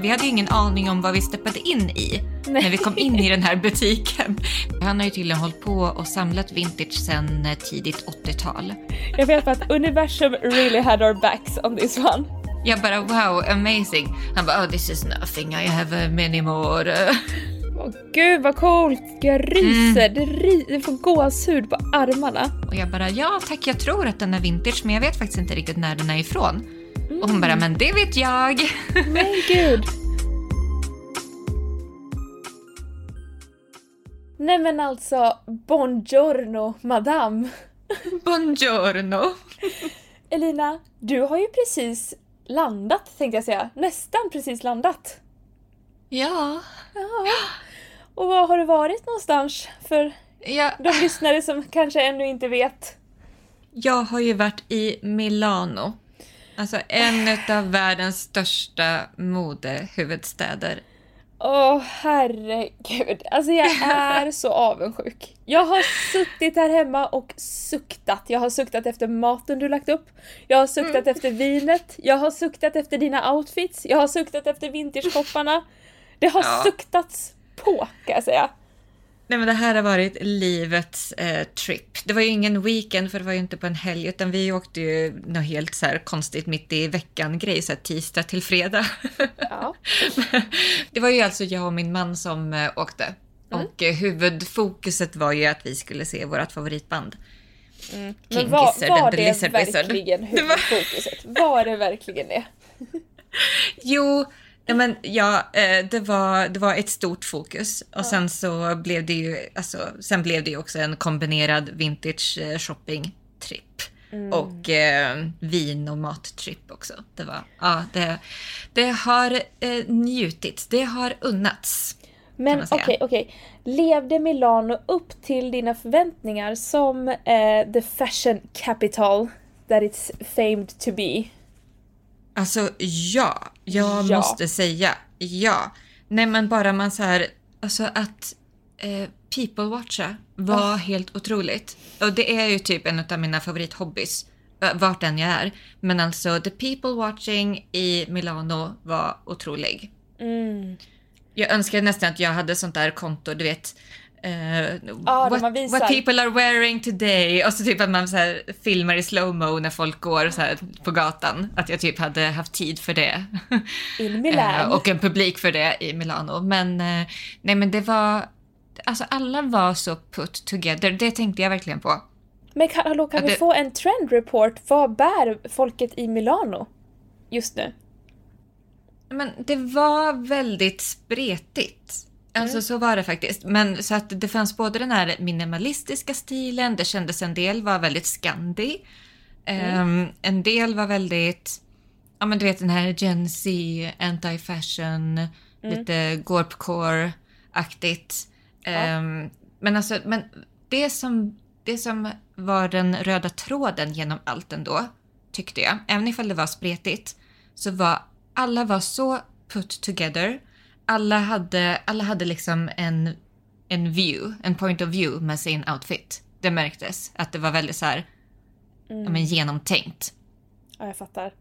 Vi hade ju ingen aning om vad vi steppade in i Nej. när vi kom in i den här butiken. Han har ju tydligen hållit på och samlat vintage sedan eh, tidigt 80-tal. Jag vet att universum really had our backs on this one. Jag bara wow, amazing. Han bara oh this is nothing, I have uh, many more. Åh gud vad coolt! Jag ryser, det, ry- det får gåshud på armarna. Och jag bara ja tack, jag tror att den är vintage men jag vet faktiskt inte riktigt när den är ifrån. Och hon bara men det vet jag. Men gud. Nej men alltså, buongiorno madame. Buongiorno. Elina, du har ju precis landat tänkte jag säga. Nästan precis landat. Ja. Och var har du varit någonstans? För ja. de lyssnare som kanske ännu inte vet. Jag har ju varit i Milano. Alltså en av världens största modehuvudstäder. Åh herregud, alltså jag är så avundsjuk. Jag har suttit här hemma och suktat. Jag har suktat efter maten du lagt upp. Jag har suktat efter vinet. Jag har suktat efter dina outfits. Jag har suktat efter vintagekopparna. Det har Ja. suktats på kan jag säga. Nej men det här har varit livets eh, trip. Det var ju ingen weekend för det var ju inte på en helg utan vi åkte ju något helt så konstigt mitt i veckan grej, så tisdag till fredag. Ja. det var ju alltså jag och min man som eh, åkte. Och eh, huvudfokuset var ju att vi skulle se vårt favoritband. Men King var, Gizzard var det verkligen huvudfokuset? Var det verkligen det? Jo, nej men ja, eh, det var, det var ett stort fokus. Och sen så blev det ju, alltså, sen blev det också en kombinerad vintage eh, shopping trip. Och eh, vin och mattrip också. Det var, ja, det, det har eh, njutits, det har unnats. Men okej, okej. Levde Milano upp till dina förväntningar som eh, the fashion capital that it's famed to be? Alltså ja, jag Ja. måste säga ja. Nej men bara man så här, alltså att eh, people watcha var helt otroligt. Och det är ju typ en av mina favorithobbys, vart än jag är. Men alltså the people watching i Milano var otrolig. Mm. Jag önskar nästan att jag hade sånt där konto, du vet. Eh, där what, visar. what people are wearing today. Och så typ att man så här, filmar i slowmo när folk går så här, på gatan. Att jag typ hade haft tid för det. In Milan. Eh, och en publik för det i Milano. Men eh, nej men det var, alltså alla var så put together. Det tänkte jag verkligen på. Men kan, hallå, kan Ja, vi det- få en trend report? Vad bär folket i Milano just nu? Men det var väldigt spretigt. Alltså Mm. så var det faktiskt. Men så att det fanns både den här minimalistiska stilen, det kändes en del var väldigt skandi. Mm. Ehm, en del var väldigt, ja men du vet den här Gen Z, anti-fashion, Mm. lite gorpcore-aktigt. Ehm, men alltså, men det som, det som var den röda tråden genom allt ändå, tyckte jag, även ifall det var spretigt, så var alla var så put together. Alla hade, alla hade liksom en, en view, en point of view med sin outfit. Det märktes att det var väldigt så här, ja, men genomtänkt. Ja, jag fattar.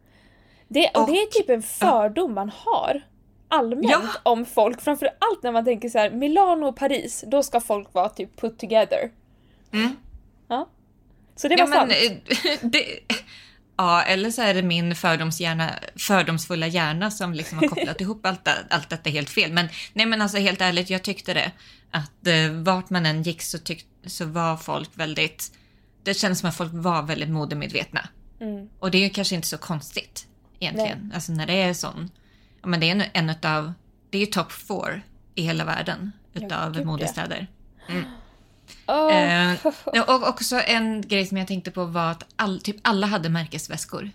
Det, och, Och- det är typ en fördom man har allmänt Ja. om folk. Framförallt när man tänker så här, Milano och Paris, då ska folk vara typ put together. Mm. Ja. Så det var ja, men, sant. eh, det, ja, eller så är det min fördomsfulla hjärna som liksom har kopplat ihop allt, allt detta helt fel. Men, nej, men alltså helt ärligt, jag tyckte det. Att eh, vart man än gick så, tyck, så var folk väldigt... Det kändes som att folk var väldigt modemedvetna. Mm. Och det är ju kanske inte så konstigt egentligen. Alltså när det är sån... Ja, men det är en, en utav... Det är ju top four i hela världen utav ja. modestäder. Åh, Eh, och också en grej som jag tänkte på var att all, typ alla hade märkesväskor.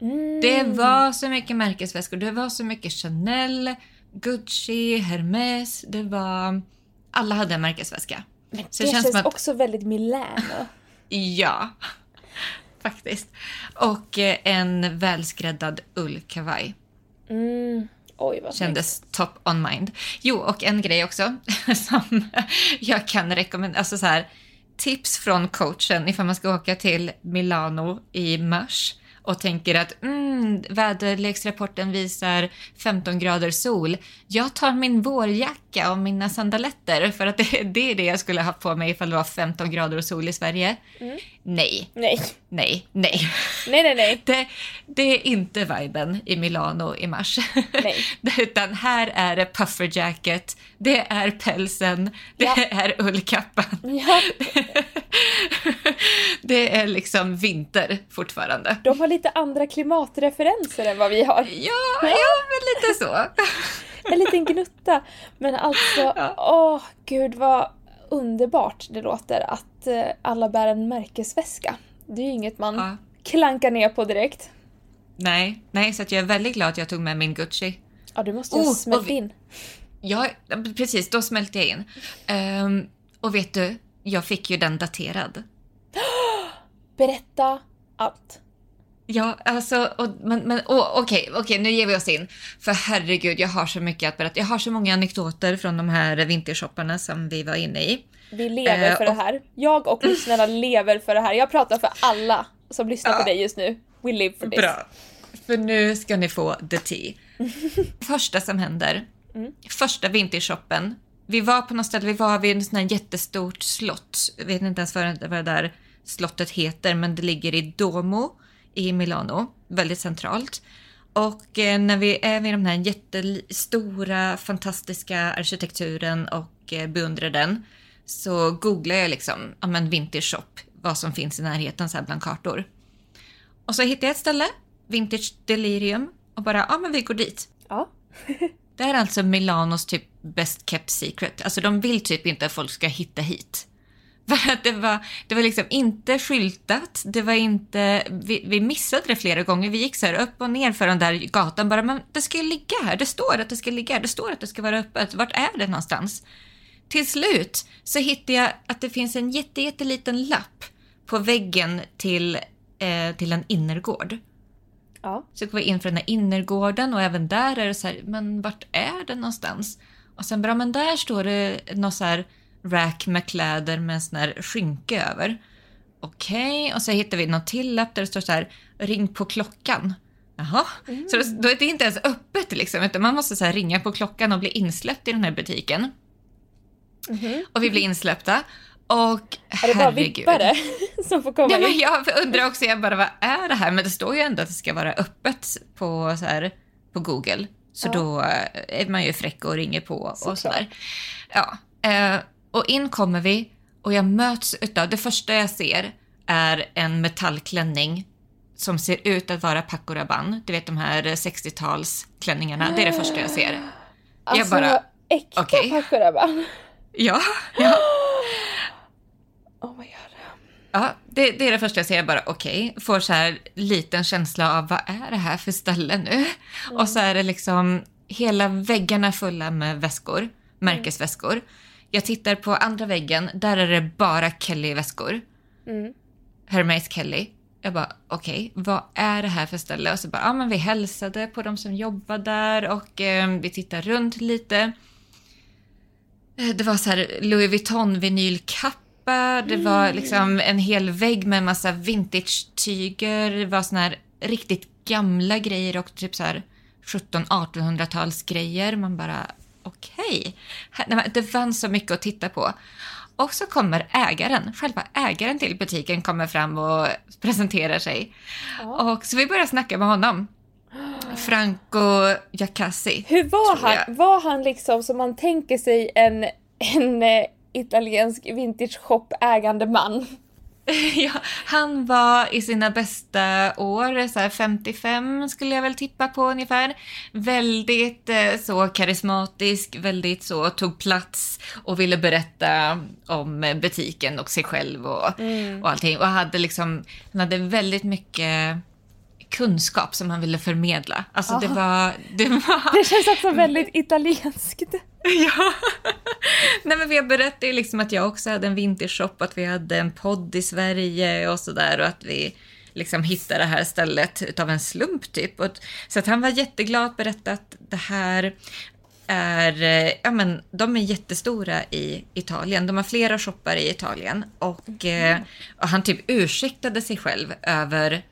mm. Det var så mycket märkesväskor. Det var så mycket Chanel, Gucci, Hermes. Det var... Alla hade en märkesväska. Men så det känns känns att- också väldigt Milano. Ja, faktiskt. Och eh, en välskräddad ullkavaj. Mm. Oj. Kändes top on mind. Jo, och en grej också som jag kan rekommendera. Alltså så här, tips från coachen ifall man ska åka till Milano i mars och tänker att mm, väderleksrapporten visar 15 grader sol. Jag tar min vårjacka och mina sandaletter för att det, det är det jag skulle ha på mig ifall det var 15 grader och sol i Sverige. Mm. Nej, Nej. nej, nej. Nej, nej, nej. Det, det är inte viben i Milano i mars. Nej. Utan här är det pufferjacket, det är pälsen, det Ja. är ullkappan. Ja, det är liksom vinter fortfarande. de har lite andra klimatreferenser än vad vi har. Ja, ja men lite så. En liten gnutta. Men alltså, Ja. åh gud vad underbart det låter att eh, alla bär en märkesväska. Det är ju inget man Ja. klankar ner på direkt. Nej, nej, så att jag är väldigt glad att jag tog med min Gucci. Ja, du måste ju Oh, smält vi- in. Ja, precis, då smälte jag in. Ehm, och vet du, jag fick ju den daterad. Berätta allt. Ja, alltså, och, men, men åh, okej, okej, nu ger vi oss in. För herregud, jag har så mycket att berätta. Jag har så många anekdoter från de här vintershopparna som vi var inne i. Vi lever Eh, för det och- här. Jag och lyssnarna lever för det här. Jag pratar för alla som lyssnar på Ja. dig just nu. We live for this. Bra. För nu ska ni få the tea. Första som händer, första vintershoppen. Vi var på något ställe, vi var vid en sån här jättestort slott. Jag vet inte ens vad det, det där slottet heter, men det ligger i Duomo i Milano, väldigt centralt. Och eh, när vi är vid den här jättestora, fantastiska arkitekturen och eh, beundrar den så googlar jag liksom, ja men vintage shop, vad som finns i närheten så här bland kartor. Och så hittade jag ett ställe, Vintage Delirium, och bara, ja men vi går dit. Ja. Det är alltså Milanos typ best kept secret. Alltså de vill typ inte att folk ska hitta hit. För att det var, det var liksom inte skyltat, det var inte, vi, vi missade det flera gånger. Vi gick så här upp och ner för den där gatan bara, men det ska ju ligga här, det står att det ska ligga här, det står att det ska vara öppet. Vart är det någonstans? Till slut så hittade jag att det finns en jätte, jätteliten lapp på väggen till, eh, till en innergård. Ja. Så går vi in för den här innergården och även där är det så här, men vart är det någonstans? Och sen bara, men där står det någon så här rack med kläder med en sån här skynke över. Okej, och så hittar vi någon till lapp där det står så här, ring på klockan. Jaha, så då, är det inte ens öppet liksom, utan man måste så ringa på klockan och bli insläppt i den här butiken. Mhm. Och vi blir insläppta. Och Är det bara herregud. vippare som får komma Ja, men jag undrar också, jag bara, vad är det här? Men det står ju ändå att det ska vara öppet på, så här, på Google. Så Ja. då eh, är man ju fräck och ringer på och sådär. Ja, eh, och in kommer vi och jag möts utav, det första jag ser är en metallklänning som ser ut att vara Paco Rabanne. Du vet de här 60-talsklänningarna, det är det första jag ser. Alltså, bara, äkta okej. Paco Rabanne. Ja, ja. Oh my god. Ja, det, det är det första jag ser. Jag bara okej, får så här liten känsla av vad är det här för ställe nu? Och så är det liksom hela väggarna fulla med väskor, märkesväskor. Jag tittar på andra väggen, där är det bara Kelly-väskor. Mm. Hermes Kelly. Jag bara okej, vad är det här för ställe? Och så bara, ja men vi hälsade på de som jobbar där och eh, vi tittar runt lite. Eh, Det var så här Louis Vuitton vinylkappa, det var liksom en hel vägg med en massa vintage-tyger, det var såna här riktigt gamla grejer och typ så här 1700-1800-tals grejer. Man bara okej. Men Det fanns så mycket att titta på. Och så kommer ägaren, själva ägaren till butiken kommer fram och presenterar sig. Ja. Och så vi börjar snacka med honom. Franco Jacassi. Hur var han? Var han liksom som man tänker sig en, en eh, italiensk vintage shop ägande man? Ja, han var i sina bästa år, så här 55 skulle jag väl tippa på ungefär. Väldigt eh, så karismatisk, väldigt så tog plats och ville berätta om eh, butiken och sig själv och, och allting. Och hade liksom, han hade väldigt mycket kunskap som han ville förmedla. Alltså det Aha. var... Det var Det känns också väldigt italienskt. Ja. Nej men jag berättade ju liksom att jag också hade en vintershop, att vi hade en podd i Sverige och sådär och att vi liksom hittade det här stället utav en slump typ. Och, så att han var jätteglad att berätta att det här är, eh, ja men de är jättestora i Italien. De har flera shoppar i Italien och, eh, och han typ ursäktade sig själv över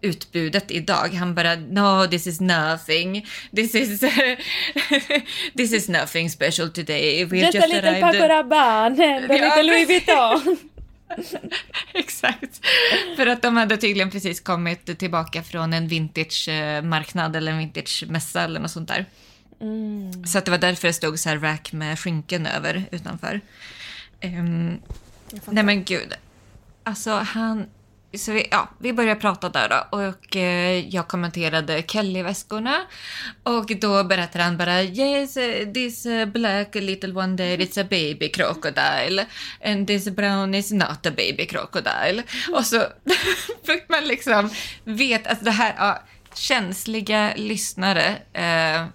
utbudet idag. Han bara no this is nothing. This is this is nothing special today. We just, just little Paco Rabanne a little Louis Vuitton. Exakt. För att de hade tydligen precis kommit tillbaka från en vintage-marknad eller en vintage-mässa eller något sånt där. Mm. Så att det var därför det stod så här rack med skynken över utanför. Um, nej men gud. Alltså han så vi, ja, vi började prata där då och eh, jag kommenterade Kelly-väskorna och då berättade han bara yes eh, this eh, black little one there is a baby crocodile and this brown is not a baby crocodile. Och så fick man liksom veta, alltså det här, ja, känsliga lyssnare eh,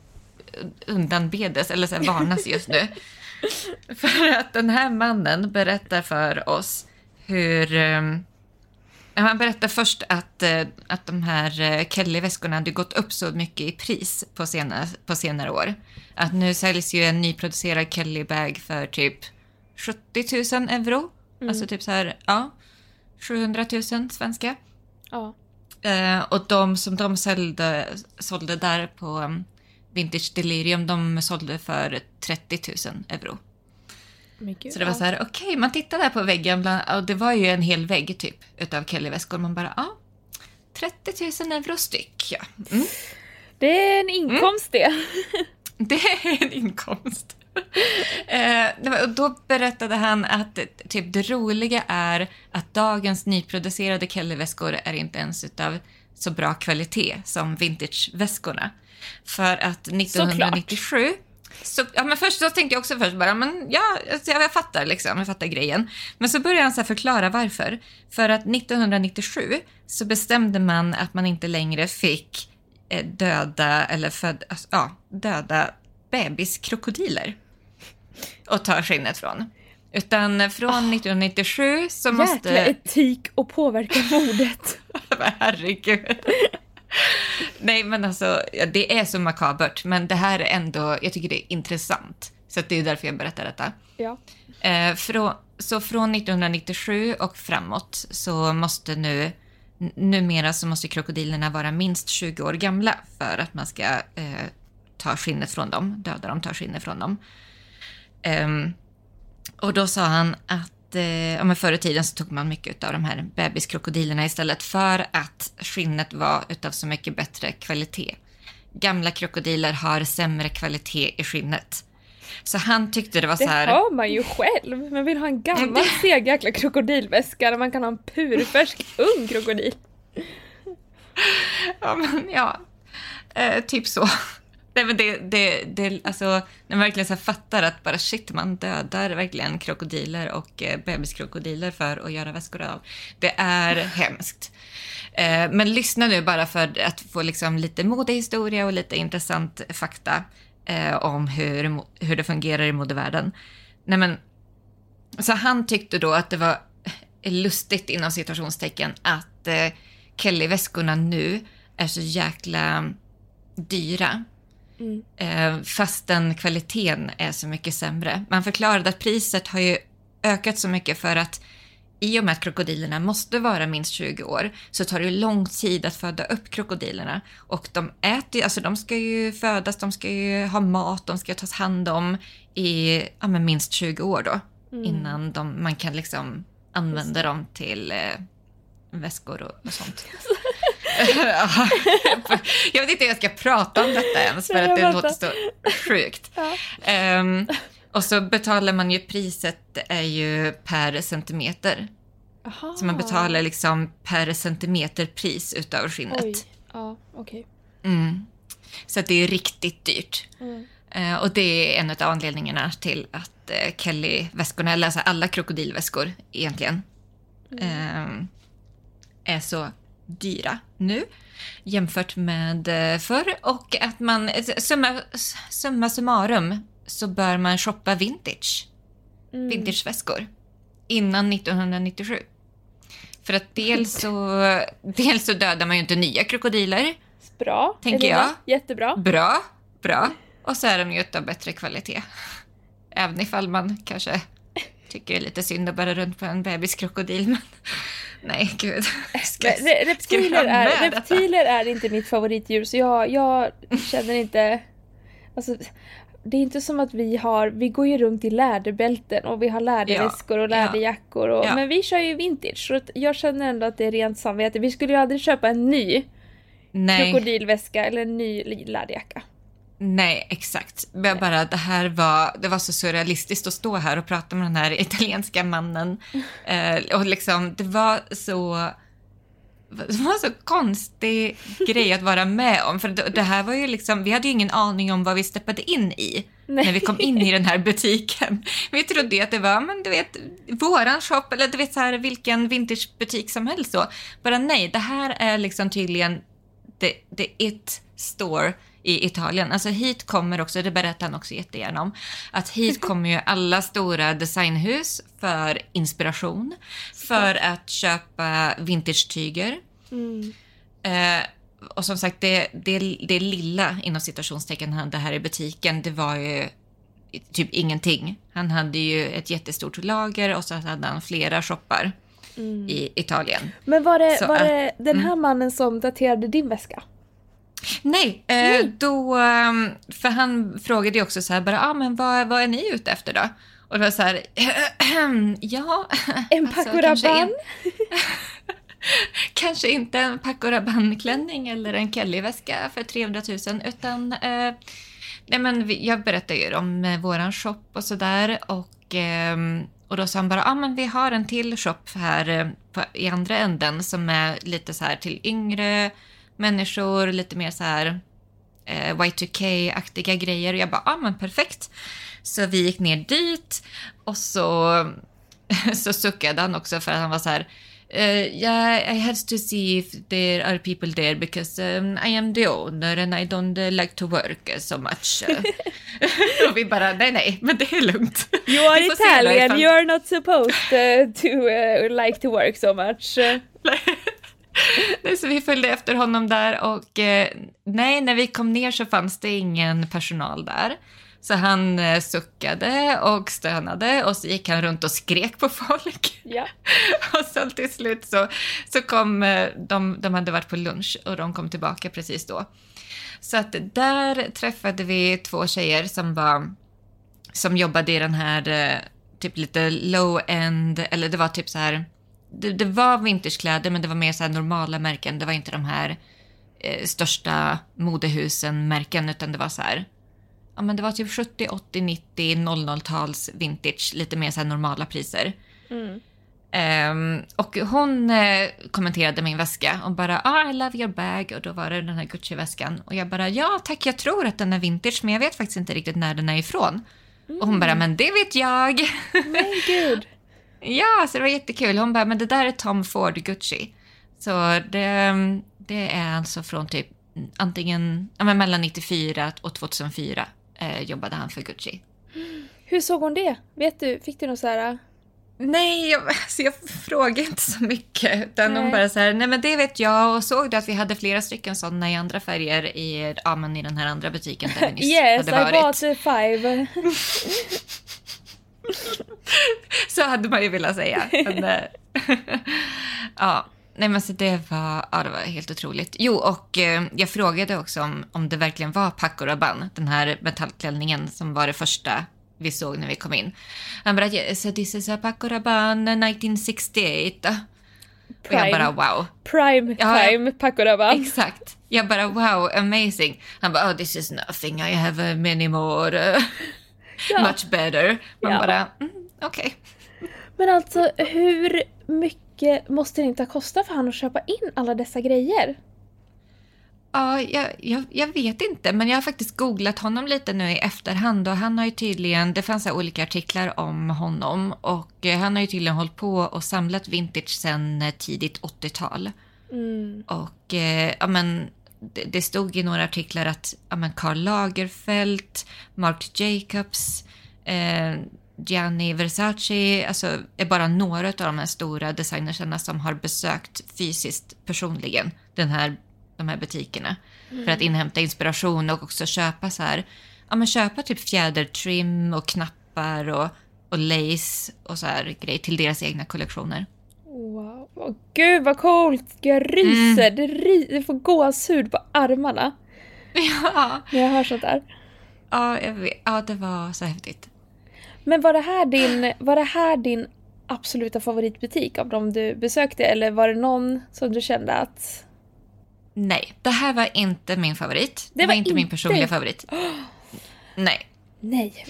undanbedes eller så här, varnas just nu. För att den här mannen berättar för oss hur eh, han berättade först att, eh, att de här eh, Kelly-väskorna hade gått upp så mycket i pris på senare, på senare år. Att nu säljs ju en nyproducerad Kelly-bag för typ 70 000 euro. Mm. Alltså typ så här, ja, 700 000 svenska. Ja. Eh, och de som de sålde, sålde där på um, Vintage Delirium, de sålde för 30 000 euro. Gud, så det var så här, okej, okay, man tittade där på väggen bland, och det var ju en hel vägg typ utav Kelly-väskor. Man bara, ja, 30 000 euro styck, ja. Mm. Det är en inkomst mm. det. Det är en inkomst. eh, och då berättade han att typ, det roliga är att dagens nyproducerade Kelly-väskor är inte ens utav så bra kvalitet som vintage-väskorna. För att 1997 Såklart. Så, ja, men först så tänkte jag också först bara, men ja, alltså, jag fattar liksom, jag fattar grejen. Men så började han så förklara varför. För att 1997 så bestämde man att man inte längre fick eh, döda eller föd, alltså, ja, döda bebiskrokodiler och ta skinnet från. Utan från oh, 1997 så måste... Jäkla etik och påverka modet. Herregud. Nej, men alltså, det är så makabert, men det här är ändå, jag tycker det är intressant. Så det är därför jag berättar detta. Ja. Eh, från, så från 1997 och framåt så måste nu, numera så måste krokodilerna vara minst 20 år gamla för att man ska eh, ta skinnet från dem, döda dem, ta skinnet från dem. Eh, och då sa han att eh, ja, men förr i tiden så tog man mycket av de här bebiskrokodilerna istället för att skinnet var utav så mycket bättre kvalitet. Gamla krokodiler har sämre kvalitet i skinnet. Så han tyckte det var så här... Det hör man ju själv. Man vill ha en gammal seg jäkla krokodilväska där man kan ha en purfärsk ung krokodil. Ja, men ja. Eh, typ så. Nej, men det, det, det, alltså, när man verkligen så fattar att bara shit, man dödar verkligen krokodiler och eh, bebiskrokodiler för att göra väskor av. Det är hemskt. Eh, men lyssna nu bara för att få liksom lite modehistoria och lite intressant fakta eh, om hur, hur det fungerar i modevärlden. Nej, men, så han tyckte då att det var lustigt inom citationstecken att eh, Kelly-väskorna nu är så jäkla dyra Mm. Eh, fastän kvaliteten är så mycket sämre. Man förklarade att priset har ju ökat så mycket för att i och med att krokodilerna måste vara minst 20 år så tar det lång tid att föda upp krokodilerna. Och de äter alltså de ska ju födas, de ska ju ha mat, de ska tas hand om i ja, minst 20 år då. Mm. Innan de, man kan liksom använda dem till eh, väskor och, och sånt. jag vet inte hur jag ska prata om detta ens för att det låter så sjukt. Ja. Um, och så betalar man ju priset är ju per centimeter. Aha. Så man betalar liksom per centimeter pris utav skinnet. Oj. Ja, okej. Okay. Mm. Så att det är riktigt dyrt. Mm. Uh, och det är en av anledningarna till att uh, Kelly-väskorna, eller alltså alla krokodilväskor egentligen, mm. uh, är så dyra nu jämfört med eh, förr och att man, summa, summa summarum, så bör man shoppa vintage. Mm. Vintageväskor innan 1997. För att dels så, dels så dödar man ju inte nya krokodiler. Bra, tänker jag. Jättebra. Bra, bra. Och så är de ju av bättre kvalitet. Även ifall man kanske tycker det är lite synd att bära runt på en bebiskrokodil. Men Nej, gud. Ska, Men re- reptiler, är, reptiler är inte mitt favoritdjur så jag, jag känner inte... Alltså, det är inte som att vi har, vi går ju runt i läderbälten och vi har läderväskor och Ja, ja. läderjackor och, Ja. men vi kör ju vintage så jag känner ändå att det är rent samvete. Vi skulle ju aldrig köpa en ny Nej. krokodilväska eller en ny läderjacka. Nej, exakt. Jag bara, det här var, det var så surrealistiskt att stå här och prata med den här italienska mannen. Eh, och liksom, det var så... Det var en så konstig grej att vara med om. För det, det här var ju liksom, vi hade ju ingen aning om vad vi steppade in i Nej. när vi kom in i den här butiken. Vi trodde att det var, men du vet, våran shop eller du vet så här vilken vintagebutik som helst så. Bara nej, det här är liksom tydligen the, the it store i Italien. Alltså hit kommer också, det berättar han också jättegärna om, att hit kommer ju alla stora designhus för inspiration, för att köpa vintage-tyger. Mm. Eh, och som sagt, det, det, det lilla inom citationstecken han hade här i butiken, det var ju typ ingenting. Han hade ju ett jättestort lager och så hade han flera shoppar i Italien. Men var det, Så var det den här mannen som daterade din väska? Nej, eh, då... ehm, För han frågade ju också så här, bara, ah, men vad, vad är ni ute efter då? Och det var så här, ja... En alltså, Paco kanske Rabanne? in- Kanske inte en Paco Rabanne-klänning eller en Kelly-väska för 300 000 utan... Eh, nej men jag berättade ju om eh, våran shop och sådär och, ehm, och då sa han bara, ja ah, men vi har en till shop här eh, på, i andra änden som är lite så här till yngre människor, lite mer så här eh, Y2K-aktiga grejer och jag bara, ja ah, men perfekt. Så vi gick ner dit och så, så suckade han också för att han var så här Uh, yeah, I had to see if there are people there because um, I am the owner and I don't uh, like to work so much. Och vi bara, nej nej, men det är lugnt. You are Italian, you are not supposed uh, to uh, like to work so much. Nej, så vi följde efter honom där och eh, nej, när vi kom ner så fanns det ingen personal där. Så han eh, suckade och stönade och så gick han runt och skrek på folk. ja. Och sen till slut så, så kom eh, de, de hade varit på lunch och de kom tillbaka precis då. Så att där träffade vi två tjejer som var som jobbade i den här eh, typ lite low-end, eller det var typ så här, det, det var vintagekläder men det var mer så normala märken, det var inte de här eh, största modehusen-märken utan det var så här, ja men det var typ 70, 80, 90, 00-tals vintage, lite mer så normala priser. Mm. Ehm, och hon eh, kommenterade min väska och bara ah, I love your bag och då var det den här Gucci-väskan och jag bara ja tack jag tror att den är vintage men jag vet faktiskt inte riktigt när den är ifrån. Och hon bara men det vet jag. Men gud. Ja så det var jättekul. Hon bara men det där är Tom Ford Gucci. Så det, det är alltså från typ antingen ja, men mellan 94 och 2004 eh, jobbade han för Gucci. Hur såg hon det? Vet du, fick du något så här... uh, Nej, jag, alltså jag frågade inte så mycket. Utan hon Nej. bara så här, nej men det vet jag. Och såg du att vi hade flera stycken sådana i andra färger i, ja, men i den här andra butiken där vi nyss Yes, I hade varit. bought uh, five. Så hade man ju velat säga. Men, eh, ja, nej men så det var, ja, det var helt otroligt. Jo, och eh, jag frågade också om, om det verkligen var Paco Rabanne, den här metallklänningen som var det första vi såg när vi kom in. Han bara, yes, so this is a Paco Rabanne 1968. Och jag Prime. bara wow. Prime Ja, time, Paco Rabanne. Exakt. Jag bara wow, amazing. Han bara oh this is nothing, I have uh, many more, Ja. much better. Man Ja. bara mm, okej. Men alltså hur mycket måste det inte ha kostat för han att köpa in alla dessa grejer? Ja, jag, jag, jag vet inte, men jag har faktiskt googlat honom lite nu i efterhand och han har ju tydligen, det fanns olika artiklar om honom och eh, han har ju tydligen hållit på och samlat vintage sedan eh, tidigt 80-tal. Mm. Och eh, ja, men, det, det stod i några artiklar att ja, men Karl Lagerfeld, Marc Jacobs, eh, Gianni Versace alltså, är bara några av de här stora designerserna som har besökt fysiskt personligen den här, de här butikerna för att inhämta inspiration och också köpa så här, ja, men köpa typ fjädertrim och knappar och, och lace och så här grejer till deras egna kollektioner. Wow. Åh, gud vad coolt! Jag ryser, det, ry- det får gåshud på armarna Ja, när jag hör sånt där. ja, jag vet. ja, det var så häftigt. Men var det här din, var det här din absoluta favoritbutik av de du besökte eller var det någon som du kände att... Nej, det här var inte min favorit. Det, Det var, var inte min inte- personliga favorit. Nej. Nej.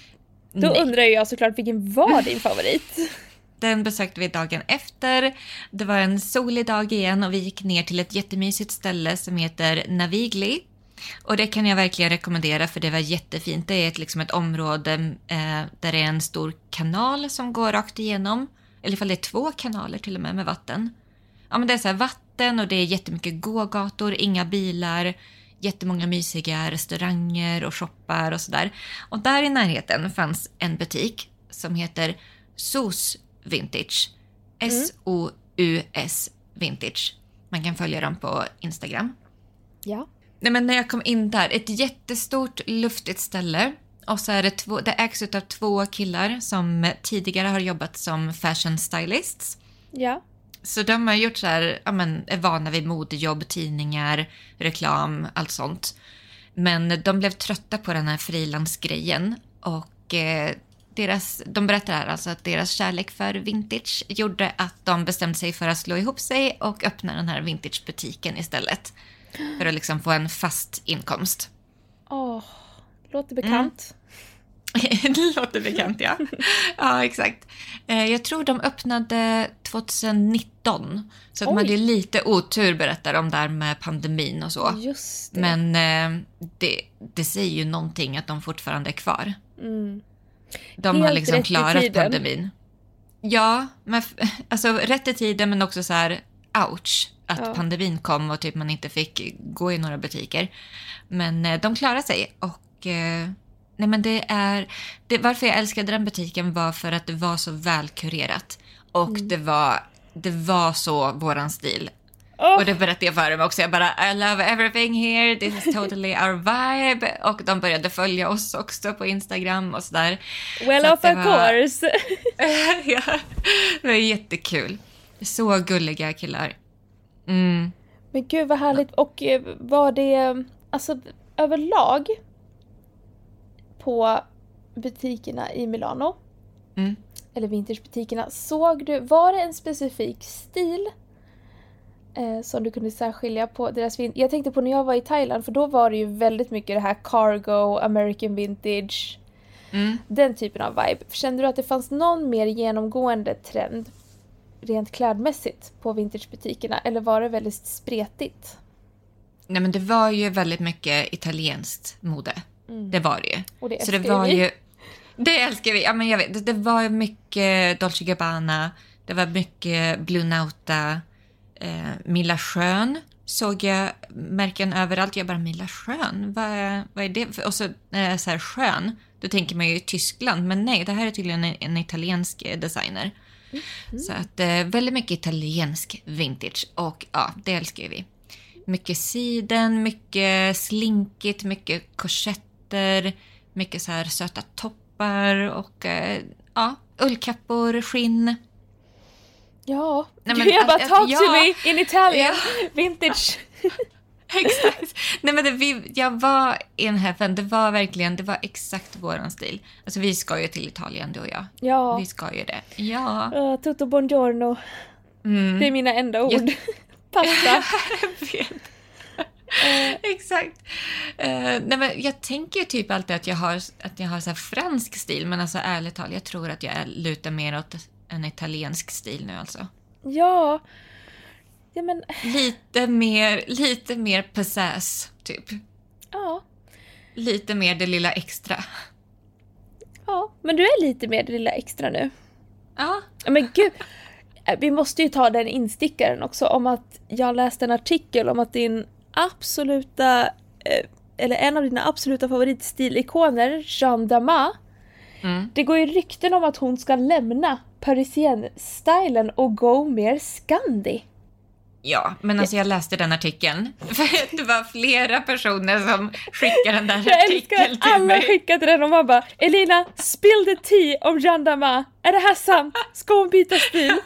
Då Nej. undrar jag såklart vilken var din favorit? Den besökte vi dagen efter. Det var en solig dag igen och vi gick ner till ett jättemysigt ställe som heter Navigli. Och det kan jag verkligen rekommendera för det var jättefint. Det är ett, liksom ett område eh, där det är en stor kanal som går rakt igenom. Eller ifall det är två kanaler till och med med vatten. Ja men det är så här vatten och det är jättemycket gågator, inga bilar, jättemånga mysiga restauranger och shoppar och sådär. Och där i närheten fanns en butik som heter SOS Vintage. S-O-U-S Vintage. Man kan följa dem på Instagram. Ja. Nej, men när jag kom in där, ett jättestort luftigt ställe. Och så är det, två, det ägs av två killar som tidigare har jobbat som fashion stylists. Ja. Så de har gjort så här, ja men är vana vid modejobb, tidningar, reklam, allt sånt. Men de blev trötta på den här frilansgrejen och eh, deras, de berättar här alltså att deras kärlek för vintage gjorde att de bestämde sig för att slå ihop sig och öppna den här vintagebutiken istället. För att liksom få en fast inkomst. Åh, låter bekant. det låter bekant, ja. ja, exakt. Eh, Jag tror de öppnade 2019. Så att de Oj. hade lite otur, berättar de där med pandemin och så. Just det. Men eh, det, det säger ju någonting att de fortfarande är kvar. Mm. De Helt har liksom klarat pandemin. Ja, men, alltså rätt i tiden men också så här ouch att Ja. pandemin kom och typ man inte fick gå i några butiker. Men eh, de klarar sig och eh, nej men det är det, varför jag älskade den butiken var för att det var så välkurerat och Mm. det var det var så våran stil. Åh, Och det berättade jag för dem också. Jag bara I love everything here, this is totally our vibe. Och de började följa oss också på Instagram och sådär. well så of var- course. ja, det var jättekul. Så gulliga killar. Mm. Men gud vad härligt. Och eh, var det, alltså överlag på butikerna i Milano, Mm. eller vintagebutikerna, såg du, var det en specifik stil eh, som du kunde särskilja på deras vin- Jag tänkte på när jag var i Thailand, för då var det ju väldigt mycket det här cargo, American vintage, Mm. den typen av vibe. Kände du att det fanns någon mer genomgående trend rent klädmässigt på vintagebutikerna, eller var det väldigt spretigt? Nej men det var ju väldigt mycket italienskt mode. Det var det ju. Och det Så det älskar var vi. ju... Det älskar vi. Ja, men jag vet, det, det var mycket Dolce Gabbana, det var mycket Blue Nauta, eh, Milla Schön såg jag märken överallt. Jag bara, Milla Schön, vad är, vad är det? för- Och så när här skön, då tänker man ju Tyskland. Men nej, det här är tydligen en, en italiensk eh, designer. Så att eh, väldigt mycket italiensk vintage och ja, det älskar ju vi. Mycket siden, mycket slinkigt, mycket korsetter, mycket så här söta toppar och eh, ja, ullkappor, skinn. Ja, Nej, men jag bara att- talk att- to ja. me in Italian, Ja. vintage. Exakt. Nej, men det, vi, jag var in heaven. Det var verkligen, det var exakt våran stil. Alltså vi ska ju till Italien du och jag. Ja, Vi ska ju det. Ja. uh, tutto buongiorno. Mm. Det är mina enda ord. Ja. Pasta. jag vet. Exakt. Eh, nej, men jag tänker typ alltid att jag har, att jag har så fransk stil, men alltså ärligt talat, jag tror att jag lutar mer åt en italiensk stil nu alltså. Ja. Ja men, Lite mer, lite mer pizzazz, typ. ja. Lite mer det lilla extra. Ja, men du är lite mer det lilla extra nu. Ja. Men gud. Eh, Vi måste ju ta den instickaren också om att jag läste en artikel om att din absoluta, eh, eller en av dina absoluta favoritstilikoner, Jeanne Damas, Mm. det går ju rykten om att hon ska lämna parisien-stylen och gå mer Scandi. Ja, men alltså jag läste den artikeln. För det var flera personer som skickade den där artikeln till alla mig. skickade den och man bara Elina, spill the tea om Jeanne Damas. Är det här sant? Ska hon byta stil?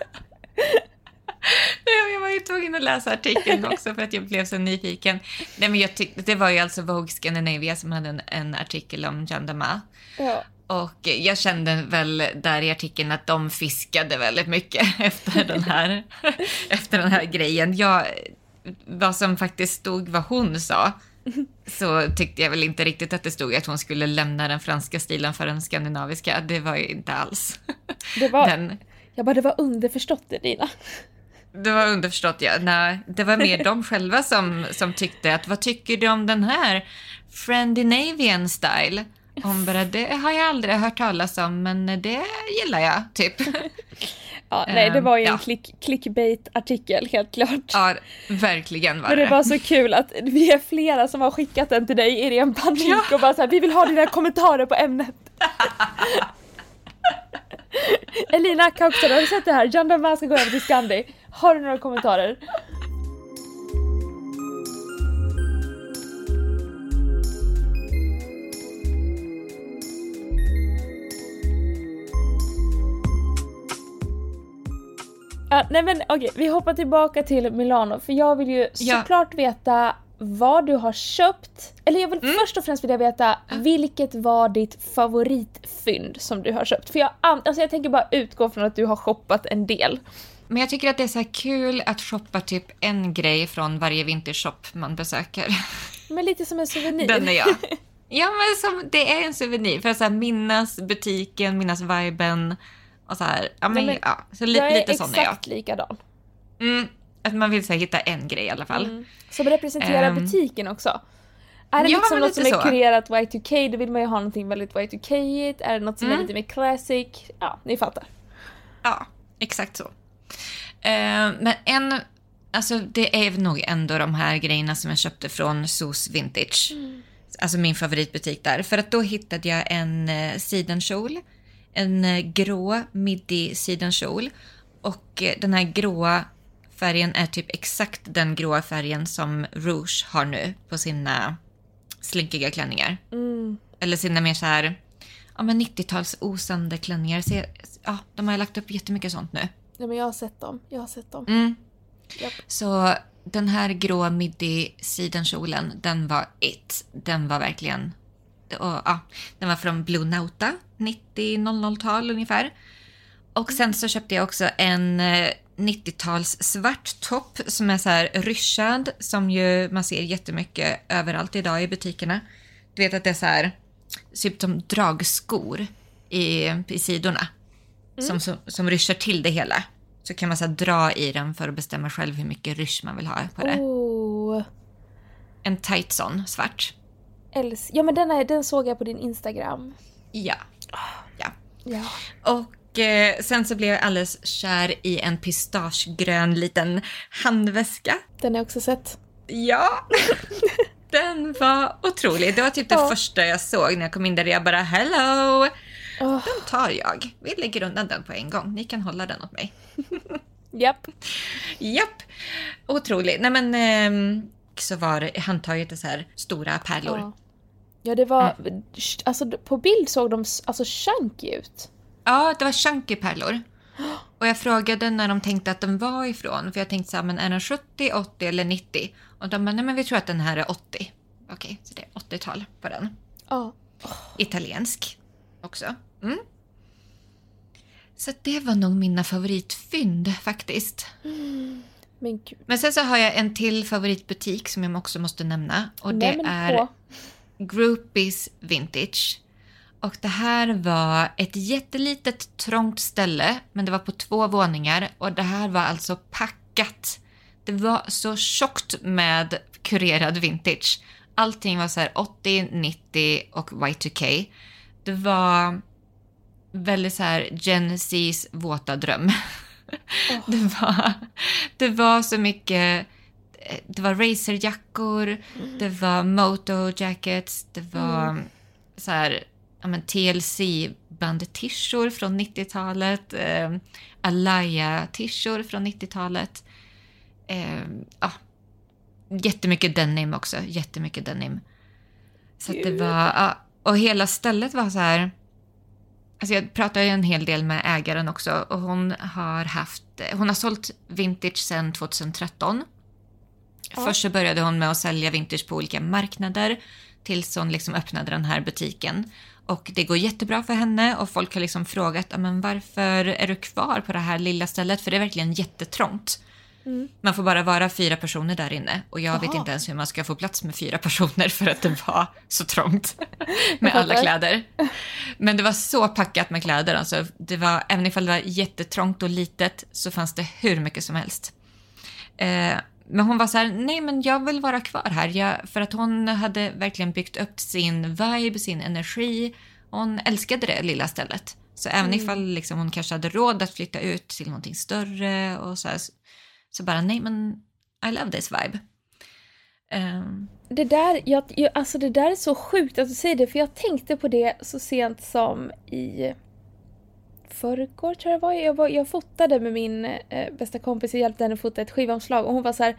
Jag var ju tvungen att läsa artikeln också för att jag blev så nyfiken. Nej, men jag tyck, det var ju alltså Vogue Scandinavia som hade en, en artikel om Jandama. Ja. Och jag kände väl där i artikeln att de fiskade väldigt mycket efter den här, efter den här grejen. Jag, vad som faktiskt stod vad hon sa så tyckte jag väl inte riktigt att det stod att hon skulle lämna den franska stilen för den skandinaviska. Det var ju inte alls. Det var, Den, Jag bara, det var underförstått det Dina. det var underförstått, ja. Nej, det var mer de själva som, som tyckte att vad tycker du om den här Scandinavian style? Hon bara, det har jag aldrig hört talas om, men det gillar jag, typ. Ja, nej, det var ju en ja. click, clickbait-artikel helt klart. Ja, verkligen var Men det det. var så kul att vi är flera som har skickat den till dig i ren panik och bara så här, vi vill ha dina kommentarer på ämnet. Elina Kaukstad, har du sett det här? John Damas ska gå över till Scandi. Har du några kommentarer? Ja, nej men okej, vi hoppar tillbaka till Milano för jag vill ju Ja. såklart veta vad du har köpt. Eller jag vill Mm. först och främst vilja veta vilket var ditt favoritfynd som du har köpt? För jag, alltså jag tänker bara utgå från att du har shoppat en del. Men jag tycker att det är så kul att shoppa typ en grej från varje vintershop man besöker. Men lite som en souvenir. Den är jag. Ja, men som, det är en souvenir för att så minnas butiken, minnas viben och så här. Ja, men, ja, så li, jag är lite sån är jag. exakt likadan. Mm, att man vill så här, hitta en grej i alla fall. Mm. Som representerar Ehm. butiken också. Är det Ja, liksom något som lite är så. kurerat Y2K, då vill man ju ha någonting väldigt Y2K-igt. Är det något som är Mm. lite mer classic? Ja, ni fattar. Ja, exakt så. Eh, men en, alltså det är nog ändå de här grejerna som jag köpte från SOS Vintage. Alltså min favoritbutik där. För att då hittade jag en eh, sidenkjol. En eh, grå midi sidenkjol. Och eh, den här gråa färgen är typ exakt den gråa färgen som Rouge har nu på sina slinkiga klänningar. Mm. Eller sina mer så här, ja men 90-tals osande klänningar. Så, ja, de har lagt upp jättemycket sånt nu. Nej men jag har sett dem. Jag har sett dem. Mm. Japp. Så den här grå midi sidenkjolen, den var it. Den var verkligen... Och, ja, den var från Blue Nauta, 90-00-tal ungefär. Och sen så köpte jag också en eh, 90-tals svart topp som är så här ryschad som ju man ser jättemycket överallt idag i butikerna. Du vet att det är så här, typ som dragskor i, i sidorna. Som, som, som ryschar till det hela. Så kan man så dra i den för att bestämma själv hur mycket rysch man vill ha på det. Oh, En tight sån, svart. Älsk- ja men den, är, den såg jag på din Instagram. Ja. ja. Ja. Och eh, sen så blev jag alldeles kär i en pistagegrön liten handväska. Den har jag också sett. Ja! Den var otrolig. Det var typ det Ja. första jag såg när jag kom in där. Jag bara hello! Oh, Den tar jag. Vi lägger undan den på en gång. Ni kan hålla den åt mig. japp. Japp! Otrolig. Nej men ehm, så var handtaget så här stora pärlor. Ja. Ja det var, Mm. alltså på bild såg de alltså chunky ut. Ja, det var chunky pärlor. Och jag frågade när de tänkte att den var ifrån. För jag tänkte så här, men är den 70, 80 eller 90? Och de bara, nej men vi tror att den här är 80. Okej, så det är 80-tal på den. Ja. Italiensk också. Mm. Så det var nog mina favoritfynd faktiskt. Men gud. Men sen så har jag en till favoritbutik som jag också måste nämna. Och det Nej, men är på. Groupies Vintage. Och det här var ett jättelitet trångt ställe, men det var på två våningar och det här var alltså packat. Det var så tjockt med kurerad vintage. Allting var så här 80, 90 och Y2K. Det var väldigt så här Gen Z's våta dröm. Det, var, det var så mycket det var racerjackor, det var moto jackets, det var så här, ja men TLC bandtishor från 90-talet, eh, Alaya-tishor från 90-talet. Eh, ja, jättemycket denim också, jättemycket denim. Så det var, ja, och hela stället var så här, Alltså jag pratar ju en hel del med ägaren också och hon har haft, hon har sålt vintage sedan 2013. Ja. Först så började hon med att sälja vintage på olika marknader tills hon liksom öppnade den här butiken. Och det går jättebra för henne och folk har liksom frågat "Ja, men varför är du kvar på det här lilla stället för det är verkligen jättetrångt. Mm. Man får bara vara fyra personer där inne och jag vet Jaha. inte ens hur man ska få plats med fyra personer för att det var så trångt med alla kläder. Men det var så packat med kläder. Alltså, det var, även ifall det var jättetrångt och litet så fanns det hur mycket som helst. Eh, men hon var så här, nej men jag vill vara kvar här. Jag, för att hon hade verkligen byggt upp sin vibe, sin energi. Hon älskade det lilla stället. Så även ifall liksom hon kanske hade råd att flytta ut till någonting större och så här, så- bara, nej men I love this vibe. Ehm, Det där, jag, alltså det där är så sjukt att du säger det, för jag tänkte på det så sent som i förrgår tror jag det var. Jag, var, jag fotade med min eh, bästa kompis, jag hjälpte henne fota ett skivomslag och hon var så här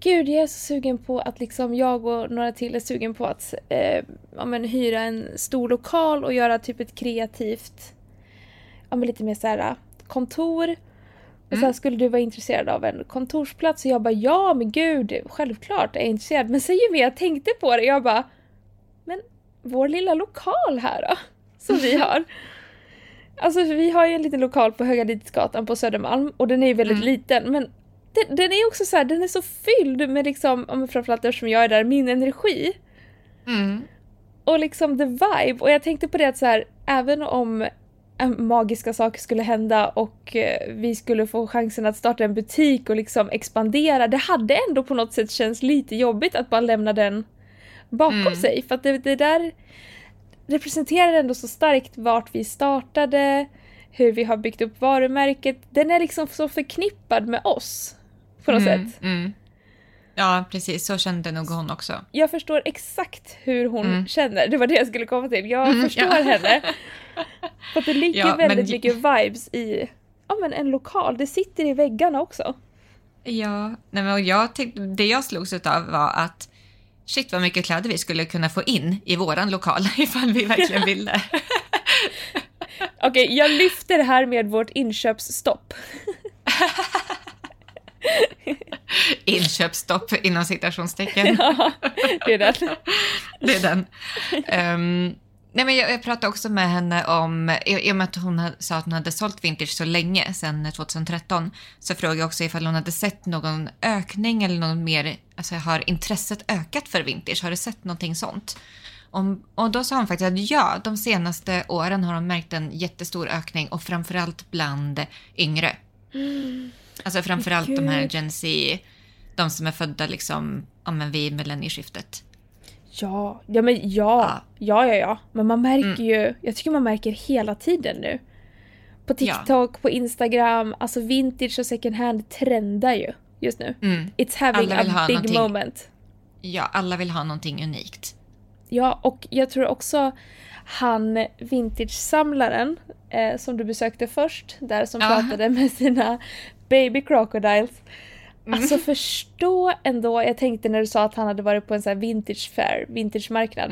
Gud, jag är så sugen på att liksom jag och några till är sugen på att eh, ja, men, hyra en stor lokal och göra typ ett kreativt, ja men lite mer så här kontor. Och Mm. sen skulle du vara intresserad av en kontorsplats och jag bara ja men gud, självklart är jag intresserad. Men sen ju mer jag tänkte på det, jag bara men vår lilla lokal här då, som vi har. Alltså vi har ju en liten lokal på Höga Lidsgatan på Södermalm och den är ju väldigt Mm. liten men den, den är också så här, den är så fylld med liksom, framförallt eftersom jag är där, min energi. mm, Och liksom the vibe. Och jag tänkte på det att så här, även om magiska saker skulle hända och eh, vi skulle få chansen att starta en butik och liksom expandera. Det hade ändå på något sätt känts lite jobbigt att bara lämna den bakom Mm. sig. För att det, det där representerar ändå så starkt vart vi startade, hur vi har byggt upp varumärket. Den är liksom så förknippad med oss. På något mm, sätt. mm. Ja, precis. Så kände nog hon också. Jag förstår exakt hur hon Mm. känner. Det var det jag skulle komma till. Jag Mm, förstår ja. henne. För att det ligger Ja, men- väldigt mycket vibes i ja, men en lokal. Det sitter i väggarna också. Ja, nej men jag tyckte, det jag slogs av var att shit vad mycket kläder vi skulle kunna få in i våran lokal ifall vi verkligen ville. Okej, jag lyfter här med vårt inköpsstopp. Inköpsstopp inom citationstecken. Ja, det är den. Det är den. Ehm, nej men jag, jag pratade också med henne om, i, i och med att hon hade, sa att hon hade sålt vintage så länge, sedan 2013, så frågade jag också ifall hon hade sett någon ökning eller någon mer, alltså har intresset ökat för vintage? Har du sett någonting sånt? Om, och då sa hon faktiskt att ja, de senaste åren har de märkt en jättestor ökning och framförallt bland yngre. Alltså framförallt de här Gud. Gen Z, de som är födda liksom, ja men vid millennieskiftet. Ja, ja men ja. Ja, ja, ja. Men man märker ju, jag tycker man märker hela tiden nu. På Ja. TikTok, på Instagram, alltså vintage och second hand trendar ju just nu. Mm. It's having a big någonting. moment. Ja, alla vill ha någonting unikt. Ja, och jag tror också han vintage-samlaren eh, som du besökte först, där som Ja. pratade med sina baby crocodiles. Alltså förstå ändå, jag tänkte när du sa att han hade varit på en sån här vintage fair, vintage-marknad.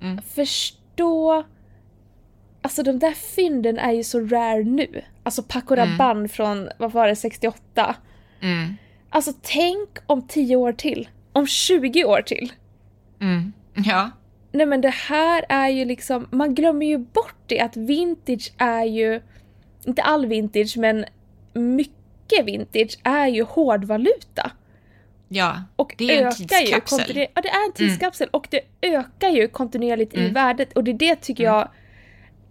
Mm. Förstå Alltså de där fynden är ju så rare nu. Alltså Paco Rabanne från, vad var det, 68. Mm. Alltså tänk om 10 år till. Om 20 år till. Mm. Ja. Nej men det här är ju liksom, man glömmer ju bort det att vintage är ju, inte all vintage men mycket vintage är ju hårdvaluta. Ja, Och det är en ökar ju tidskapsel. kontinuer- Ja det är en tidskapsel och det ökar ju kontinuerligt i Mm. värdet och det det tycker jag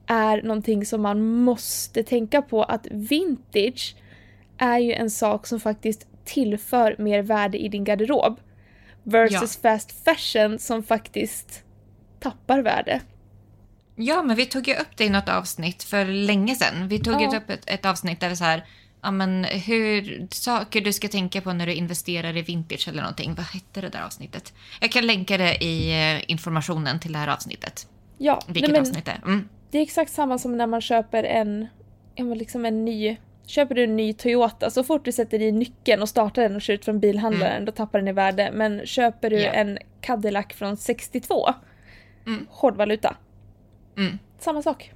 är någonting som man måste tänka på att vintage är ju en sak som faktiskt tillför mer värde i din garderob. Versus fast fashion som faktiskt tappar värde. Ja, men vi tog ju upp det i något avsnitt för länge sedan. Vi tog Ja. ju upp ett, ett avsnitt där vi så här, ja men hur, saker du ska tänka på när du investerar i vintage eller någonting. Vad hette det där avsnittet? Jag kan länka det i eh, informationen till det här avsnittet. Ja, Vilket men avsnitt det är. Mm. det är exakt samma som när man köper en, liksom en ny Köper du en ny Toyota, så fort du sätter i nyckeln och startar den och kör ut från bilhandlaren, då tappar den i värde. Men köper du Mm. Ja. en Cadillac från 62, Mm. hårdvaluta. Mm. Samma sak.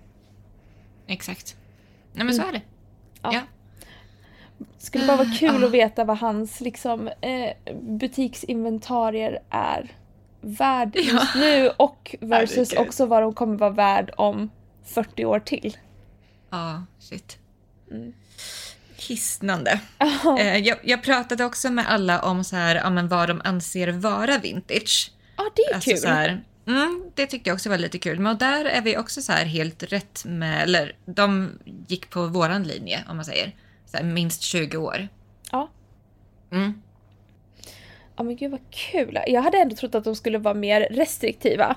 exakt. Nej men så är det. Ja. Ja. Skulle bara vara kul Ah. att veta vad hans liksom, eh, butiksinventarier är värd just nu och versus också vad de kommer vara värd om 40 år till. Ja, shit. Mm. Hisnande. Eh, jag, jag pratade också med alla om så här, ja, men vad de anser vara vintage. Ja, det är Alltså kul. så här, mm, det tyckte jag också var lite kul. Men där är vi också så här helt rätt med, eller de gick på våran linje om man säger. Här, minst 20 år. Ja. Mm. ja, men gud vad kul. Jag hade ändå trott att de skulle vara mer restriktiva.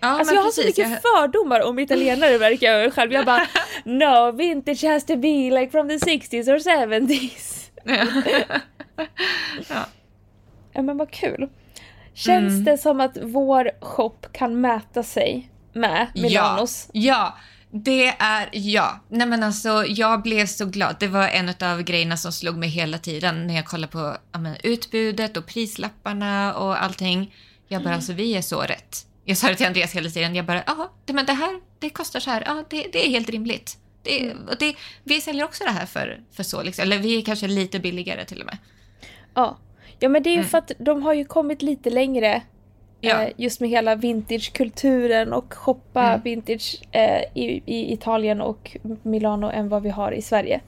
Ja, Alltså jag har så mycket jag- fördomar om italienare verkar jag själv. Jag bara no, vintage has to be like from the 60s or 70s. ja. Ja men vad kul. Känns Mm. det som att vår shop kan mäta sig med Milanos? Ja, ja, det är ja. Nej men alltså jag blev så glad. Det var en av grejerna som slog mig hela tiden när jag kollade på ja, men, utbudet och prislapparna och allting. Jag bara alltså vi är så rätt. Jag sa det till Andreas hela tiden. Jag bara ja, det, men det här det kostar så här. Ja, det, det är helt rimligt. Det, och det, vi säljer också det här för, för så liksom. Eller vi är kanske lite billigare till och med. Ja. Ja men det är ju Mm. för att de har ju kommit lite längre Ja. eh, just med hela vintagekulturen och shoppa Mm. vintage eh, i, i Italien och Milano än vad vi har i Sverige.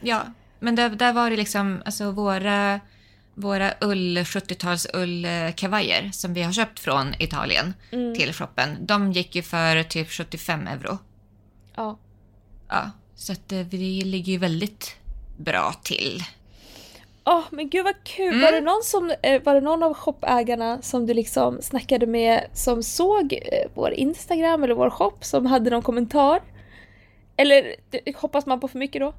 Ja, men där, där var det liksom alltså våra, våra ull, 70-tals ullkavajer som vi har köpt från Italien Mm. till shoppen. De gick ju för typ 75 euro. Ja. Ja, så att eh, vi ligger ju väldigt bra till. Åh men gud vad kul! Mm. Var, det någon som, eh, var det någon av shoppägarna som du liksom snackade med som såg eh, vår Instagram eller vår shop som hade någon kommentar? Eller hoppas man på för mycket då?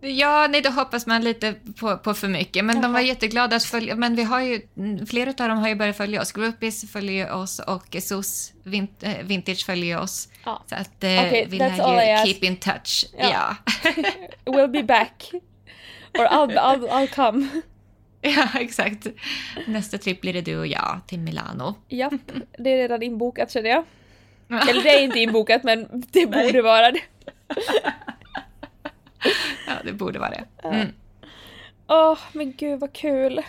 Ja, nej, då hoppas man lite på, på för mycket. Men de var Jaha. jätteglada att följa. Men vi har ju, flera av dem har ju börjat följa oss. Groupies följer oss och SOS eh, Vintage följer oss. Ja. Så att Okej, vi lär ju keep in touch. Ja. ja. We'll be back. Or I'll, I'll, I'll come. Ja, exakt. Nästa tripp blir det du och jag till Milano. Japp, det är redan inbokat känner jag. Eller det är inte inbokat men det borde vara det. Ja, det borde vara det. Mm. Åh men gud vad kul.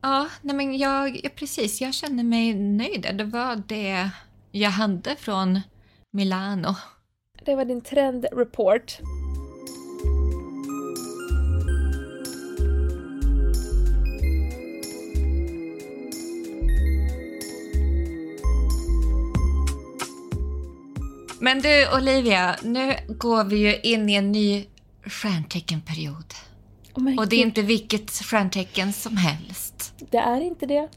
Ja, nej men jag, ja, precis. Jag känner mig nöjd. Det var det jag hade från Milano. Det var din trendreport. Men du Olivia, nu går vi ju in i en ny stjärnteckenperiod. Oh Och det är inte vilket stjärntecken som helst. det är inte det.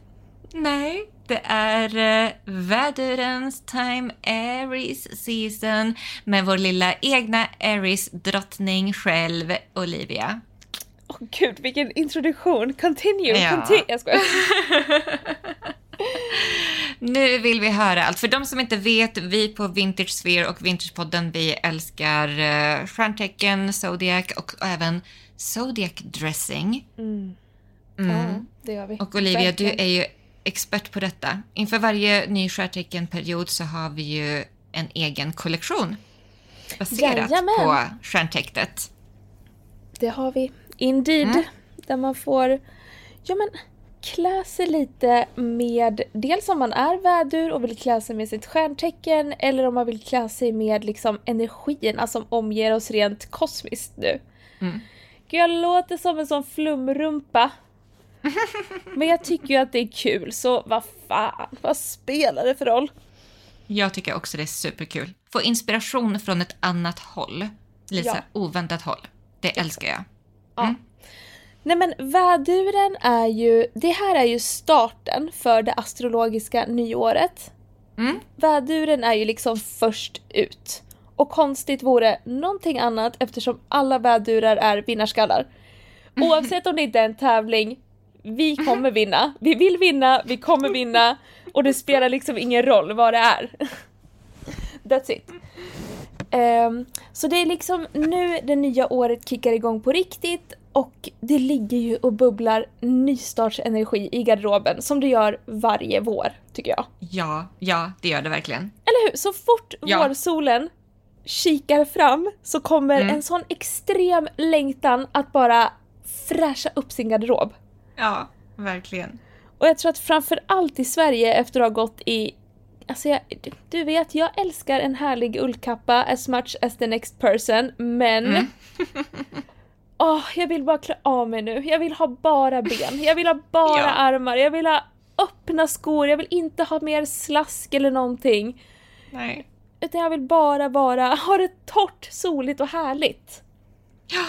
Nej, det är uh, vädurens time Aries season med vår lilla egna Aries-drottning själv, Olivia. Åh gud vilken introduktion. Continue, Ja. continue. Jag skojar. Nu vill vi höra allt. För de som inte vet, vi på Vintage Sphere och Vintagepodden, vi älskar uh, stjärntecken, zodiac och även zodiac dressing. Mm. Mm. Ja, det gör vi. Och Olivia, Verkligen. du är ju expert på detta. Inför varje ny stjärnteckenperiod så har vi ju en egen kollektion baserat Jajamän. på stjärntecknet. Det har vi. Indeed. Mm. Där man får ja, men, klä sig lite med, dels om man är vädur och vill klä sig med sitt stjärntecken eller om man vill klä sig med liksom energierna som omger oss rent kosmiskt nu. Mm. Gud, jag låter som en sån flumrumpa. Men jag tycker ju att det är kul, så vad fan, vad spelar det för roll? Jag tycker också det är superkul. Få inspiration från ett annat håll. Lite Ja. oväntat håll. Det älskar jag. Ja. Nej men väduren är ju, det här är ju starten för det astrologiska nyåret. Mm. Väduren är ju liksom först ut. Och konstigt vore någonting annat eftersom alla vädurar är vinnarskallar. Oavsett om det inte är en tävling, vi kommer vinna. Vi vill vinna, vi kommer vinna och det spelar liksom ingen roll vad det är. That's it. Ehm, så det är liksom nu det nya året kickar igång på riktigt och det ligger ju och bubblar nystartsenergi i garderoben som det gör varje vår, tycker jag. Ja, ja, det gör det verkligen. Eller hur? Så fort Ja. vårsolen kikar fram så kommer Mm. en sån extrem längtan att bara fräscha upp sin garderob. Ja, verkligen. Och jag tror att framför allt i Sverige efter att ha gått i Alltså jag, du vet, jag älskar en härlig ullkappa as much as the next person, men Mm. Åh, jag vill bara klä av mig nu. Jag vill ha bara ben. Jag vill ha bara Ja. armar. Jag vill ha öppna skor. Jag vill inte ha mer slask eller någonting. Nej. Utan jag vill bara vara, ha det torrt, soligt och härligt. Ja.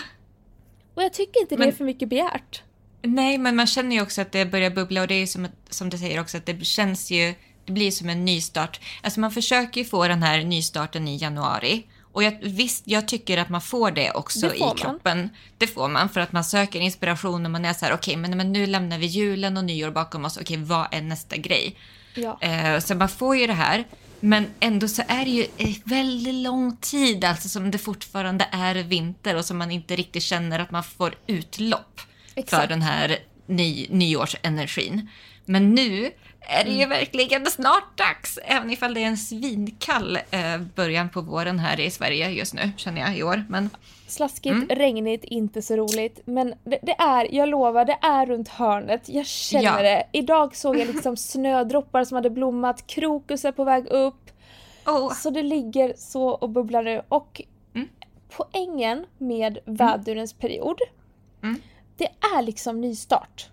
Och jag tycker inte det Men- är för mycket begärt. Nej, men man känner ju också att det börjar bubbla och det är ju som, som du säger också att det känns ju, det blir som en nystart. Alltså man försöker ju få den här nystarten i januari. Och jag, visst, jag tycker att man får det också Det i får man. kroppen. Det får man för att man söker inspiration och man är så här, okej, men, men nu lämnar vi julen och nyår bakom oss. Okej, vad är nästa grej? Ja. Eh, så man får ju det här. Men ändå så är det ju väldigt lång tid alltså som det fortfarande är vinter och som man inte riktigt känner att man får utlopp för Exakt. den här ny, nyårsenergin. Men nu är det ju Mm. verkligen snart dags, även ifall det är en svinkall eh, början på våren här i Sverige just nu, känner jag i år. Men Slaskigt, Mm. regnigt, inte så roligt. Men det, det är, jag lovar, det är runt hörnet. Jag känner Ja. det. Idag såg jag liksom snödroppar som hade blommat, krokus är på väg upp. oh, Så det ligger så och bubblar nu. Och Mm. poängen med vädurens period, Mm. Det är liksom nystart.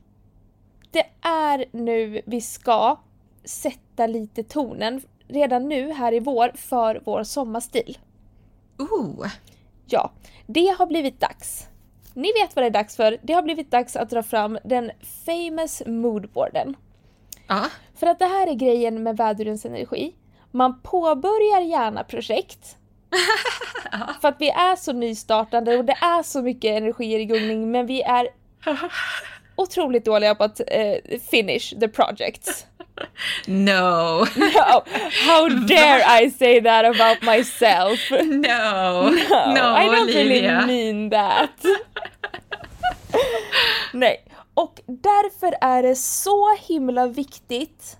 Det är nu vi ska sätta lite tonen redan nu här i vår för vår sommarstil. oh, Ja, det har blivit dags. Ni vet vad det är dags för. Det har blivit dags att dra fram den famous moodboarden. ja, För att det här är grejen med vädurens energi. Man påbörjar gärna projekt. för att vi är så nystartande och det är så mycket energier i gungning men vi är otroligt dåliga på att eh, finish the projects. no, No, how dare I say that about myself? no, No, no, I don't Olivia. really mean that. Nej, och därför är det så himla viktigt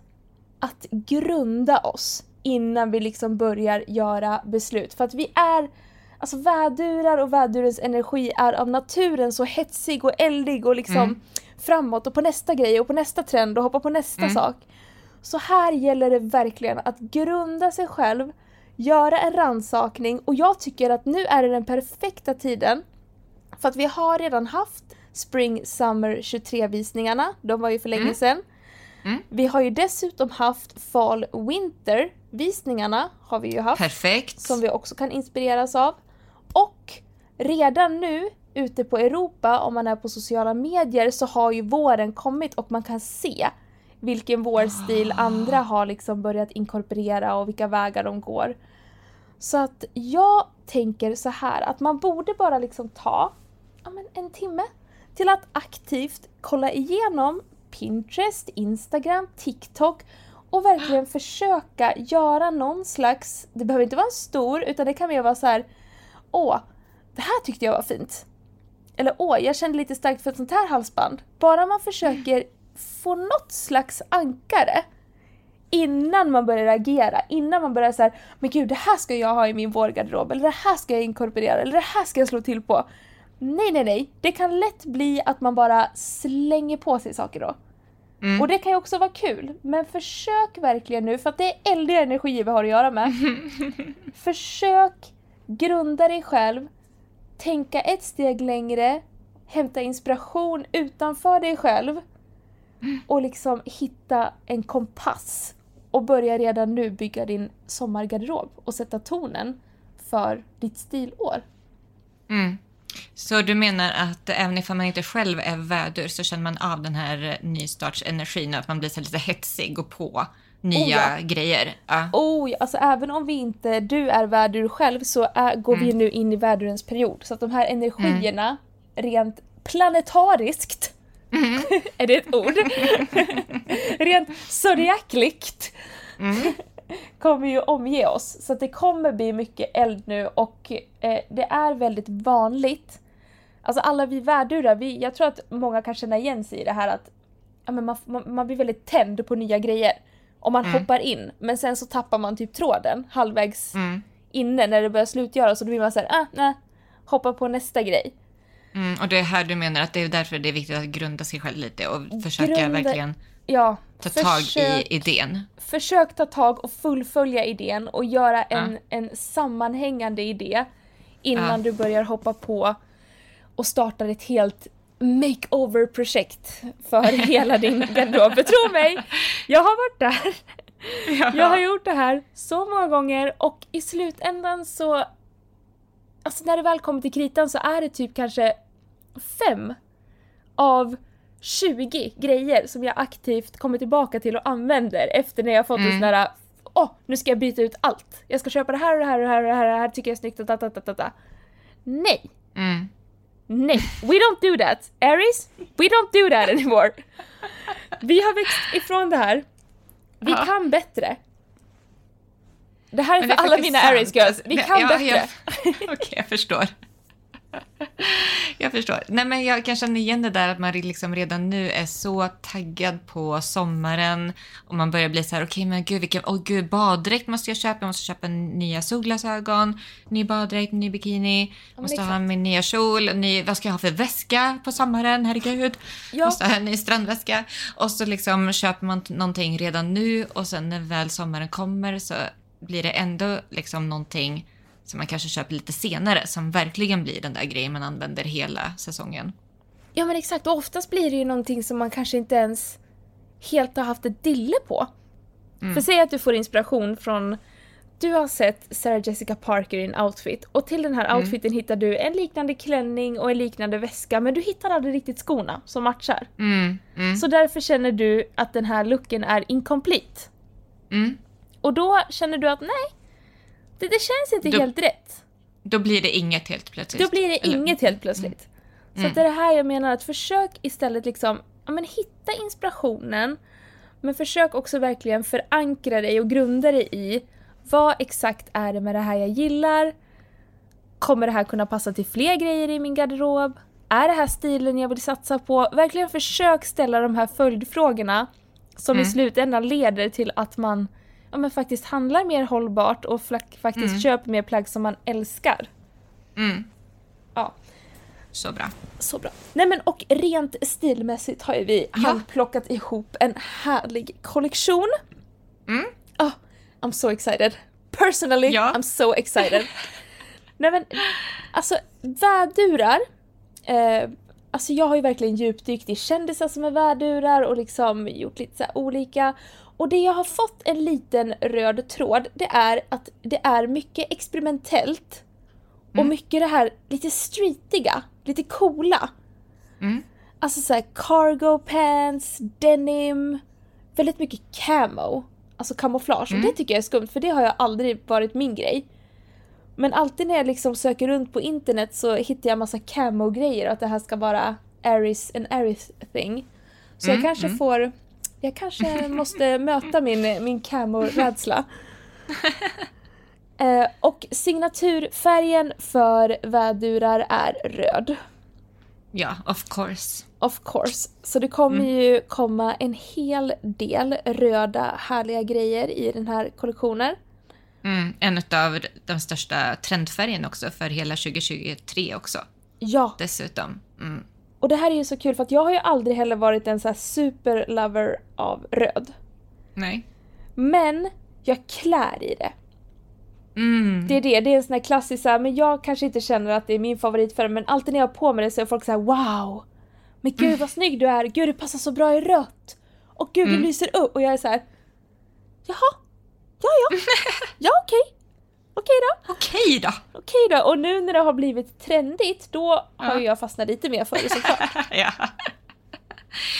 att grunda oss innan vi liksom börjar göra beslut. För att vi är, alltså vädurar och vädurens energi är av naturen så hetsig och eldig och liksom Mm. framåt och på nästa grej och på nästa trend och hoppa på nästa Mm. sak. Så här gäller det verkligen att grunda sig själv, göra en rannsakning och jag tycker att nu är det den perfekta tiden för att vi har redan haft Spring Summer 23 visningarna, de var ju för länge Mm. sedan. Mm. Vi har ju dessutom haft Fall Winter visningarna har vi ju haft Perfekt. som vi också kan inspireras av. Och redan nu ute på Europa, om man är på sociala medier, så har ju våren kommit och man kan se vilken vårstil andra har liksom börjat inkorporera och vilka vägar de går. Så att jag tänker så här att man borde bara liksom ta ja, men en timme till att aktivt kolla igenom Pinterest, Instagram, TikTok och verkligen försöka göra någon slags, det behöver inte vara en stor utan det kan mer vara så här. åh, det här tyckte jag var fint. Eller åh, jag kände lite starkt för ett sånt här halsband. Bara man försöker få något slags ankare innan man börjar agera, innan man börjar såhär men gud det här ska jag ha i min vårgarderob, eller det här ska jag inkorporera, eller det här ska jag slå till på. Nej, nej, nej. Det kan lätt bli att man bara slänger på sig saker då. Mm. Och det kan ju också vara kul, men försök verkligen nu, för att det är eldiga energier vi har att göra med. försök grunda dig själv, tänka ett steg längre, hämta inspiration utanför dig själv och liksom hitta en kompass och börja redan nu bygga din sommargarderob och sätta tonen för ditt stilår. Mm. Så du menar att även ifall man inte själv är vädur så känner man av den här nystartsenergin och att man blir så lite hetsig och på nya Oh ja. grejer? Ja. Oh, ja, alltså även om vi inte, du är värdur själv så är, går vi nu in i värdurens period. Så att de här energierna rent planetariskt, är det ett ord? rent zodiakligt kommer ju omge oss. Så det kommer bli mycket eld nu och eh, det är väldigt vanligt. Alltså alla vi värdurar, vi, jag tror att många kan känna igen sig i det här att ja, men man, man, man blir väldigt tänd på nya grejer. Och man hoppar in, men sen så tappar man typ tråden halvvägs Mm. inne när det börjar slutgöras och då blir man såhär, ah, nej, hoppa på nästa grej. Mm, och det är här du menar att det är därför det är viktigt att grunda sig själv lite och försöka Grunda- verkligen Ja, ta tag försök- i idén. försök ta tag och fullfölja idén och göra en, Ja. en sammanhängande idé innan Ja. du börjar hoppa på och startar ett helt makeover-projekt för hela din garderob. Tro mig, jag har varit där. Jag har gjort det här så många gånger och i slutändan så... Alltså när det väl kommer till kritan så är det typ kanske fem av 20 grejer som jag aktivt kommer tillbaka till och använder efter när jag fått en Mm. sån där Åh, nu ska jag byta ut allt. Jag ska köpa det här och det här och det här och det här, det här tycker jag är snyggt ta, ta, ta, ta. Nej, Mm. nej, we don't do that. Aries, we don't do that anymore. Vi har växt ifrån det här. Vi Ja. kan bättre. Det här är för det är alla faktiskt mina sant. Aries girls. Vi kan ja, bättre. Okej, jag förstår. Jag förstår. Nej, men jag kan känna igen det där att man liksom redan nu är så taggad på sommaren och man börjar bli så här, okej men gud, vilken, åh gud, baddräkt måste jag köpa, jag måste köpa nya solglasögon, ny baddräkt, ny bikini, men måste ha min nya kjol, ny, vad ska jag ha för väska på sommaren, herregud, Ja. måste ha en ny strandväska. Och så liksom köper man någonting redan nu och sen när väl sommaren kommer så blir det ändå liksom någonting som man kanske köper lite senare som verkligen blir den där grejen man använder hela säsongen. Ja men exakt, och oftast blir det ju någonting som man kanske inte ens helt har haft ett dille på. Mm. För säg att du får inspiration från du har sett Sarah Jessica Parker i en outfit och till den här Mm. outfiten hittar du en liknande klänning och en liknande väska men du hittar aldrig riktigt skorna som matchar. Mm, mm, Så därför känner du att den här looken är incomplete. mm. Och då känner du att nej, det, det känns inte Då- helt rätt. Då blir det inget helt plötsligt. Då blir det Eller- inget helt plötsligt. Så Mm. att det är det här jag menar, att försök istället liksom, ja men hitta inspirationen, men försök också verkligen förankra dig och grunda dig i vad exakt är det med det här jag gillar? Kommer det här kunna passa till fler grejer i min garderob? Är det här stilen jag vill satsa på? Verkligen försök ställa de här följdfrågorna som i Mm. slutändan leder till att man ja, men faktiskt handlar mer hållbart och faktiskt Mm. köper mer plagg som man älskar. Mm, Ja, så bra. så bra. Nej men och rent stilmässigt har ju vi Ja. handplockat ihop en härlig kollektion. Mm. Oh, I'm so excited. Personally, Ja. I'm so excited. Nej men, alltså vädurar. Eh, alltså jag har ju verkligen djupdykt i kändisar som är vädurar och liksom gjort lite så olika. Och det jag har fått en liten röd tråd, det är att det är mycket experimentellt. Och Mm. mycket det här lite streetiga, lite coola. Mm. Alltså såhär cargo pants, denim, väldigt mycket camo. Alltså kamouflage. Mm. Och det tycker jag är skumt för det har jag aldrig varit min grej. Men alltid när jag liksom söker runt på internet så hittar jag massa camo-grejer och att det här ska vara Aries, en Aries thing. Så jag Mm, kanske mm. får, jag kanske måste möta min, min camo-rädsla. Eh, och signaturfärgen för vädurar är röd. Ja, of course. Of course. Så det kommer Mm. ju komma en hel del röda härliga grejer i den här kollektionen. Mm, en av de största trendfärgerna också för hela 2023 också. Ja, Dessutom. Mm. Och det här är ju så kul för att jag har ju aldrig heller varit en så här superlover av röd. Nej. Men jag klär i det. Mm. Det är det, det är en sån här klassisk så här, men jag kanske inte känner att det är min favoritfärg men alltid när jag har på mig det så är folk så här: wow! Men gud vad snygg du är, gud det passar så bra i rött! Och gud Mm. lyser upp och jag är så här. Jaha, ja ja, ja okej. Okej då, Okej då. okej då. Och nu när det har blivit trendigt då har Ja. ju jag fastnat lite mer för det såklart. ja.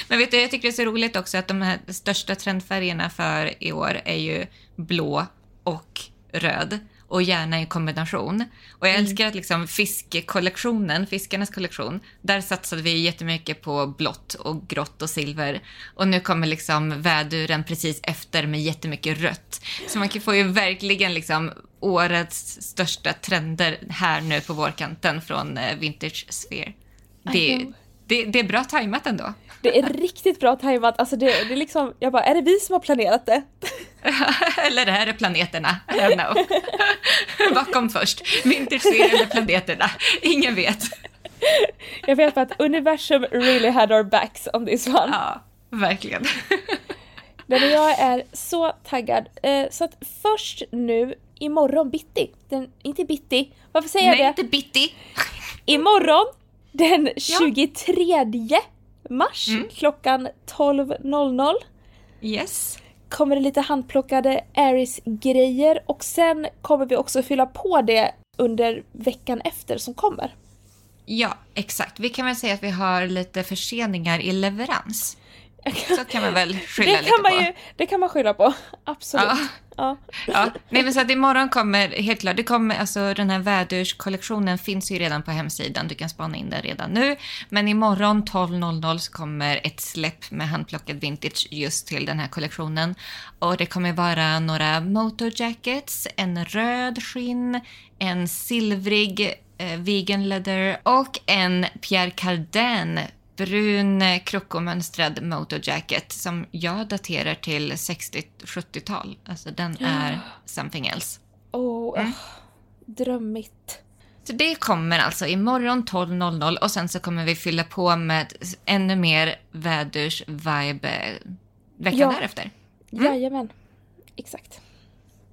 Men vet du, jag tycker det är så roligt också att de här största trendfärgerna för i år är ju blå och röd och gärna i kombination. Och jag älskar att liksom fiskkollektionen, fiskarnas kollektion, där satsade vi jättemycket på blått och grått och silver. Och nu kommer liksom väduren precis efter med jättemycket rött. Så man kan få ju verkligen liksom årets största trender här nu på vårkanten från eh, Vintage Sphere. Det. Det, det är bra tajmat ändå. Det är riktigt bra tajmat, alltså det, det är liksom, jag bara, är det vi som har planerat det? eller är det planeterna? I don't know. Vad kom först? Vintage-serien eller planeterna? Ingen vet. Jag vet bara att universum really had our backs on this one. Ja, verkligen. Nej, men jag är så taggad. Eh, så att först nu, imorgon bitti, den, inte bitti, varför säger jag Nej, det? inte bitti. Imorgon den 23 mars Mm. klockan 12.00 Yes. kommer det lite handplockade Aris-grejer och sen kommer vi också fylla på det under veckan efter som kommer. Ja, exakt. Vi kan väl säga att vi har lite förseningar i leverans. Så kan man väl skylla Det lite på. ju, det kan man skylla på, absolut. Ja. Ja. Ja, nej men så att imorgon kommer, helt klart, det kommer, alltså den här vädurskollektionen finns ju redan på hemsidan, du kan spana in den redan nu. Men imorgon 12.00 så kommer ett släpp med handplockad vintage just till den här kollektionen. Och det kommer vara några motorjackets, en röd skinn, en silvrig eh, vegan leather och en Pierre Cardin brun eh, krokomönstrad motorjacket som jag daterar till 60-70-tal. Alltså den är something else. Oh, Mm. drömmigt. Så det kommer alltså imorgon 12.00 och sen så kommer vi fylla på med ännu mer vädurs-vibe eh, veckan Ja. därefter. Jajamän, exakt.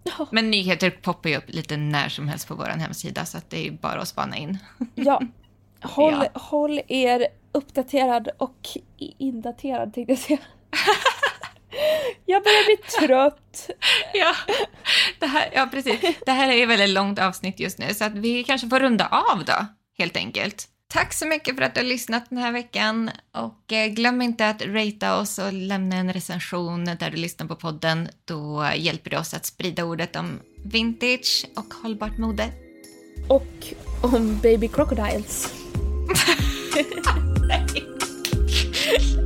Ja, Men nyheter poppar ju upp lite när som helst på vår hemsida så att det är bara att spana in. ja. Håll, Ja. håll er uppdaterad och indaterad tänkte jag säga. Jag börjar bli trött. Ja, det här, ja, precis. Det här är ett väldigt långt avsnitt just nu så att vi kanske får runda av då, helt enkelt. Tack så mycket för att du har lyssnat den här veckan och eh, glöm inte att ratea oss och lämna en recension där du lyssnar på podden. Då hjälper det oss att sprida ordet om vintage och hållbart mode. Och om Baby Crocodiles. like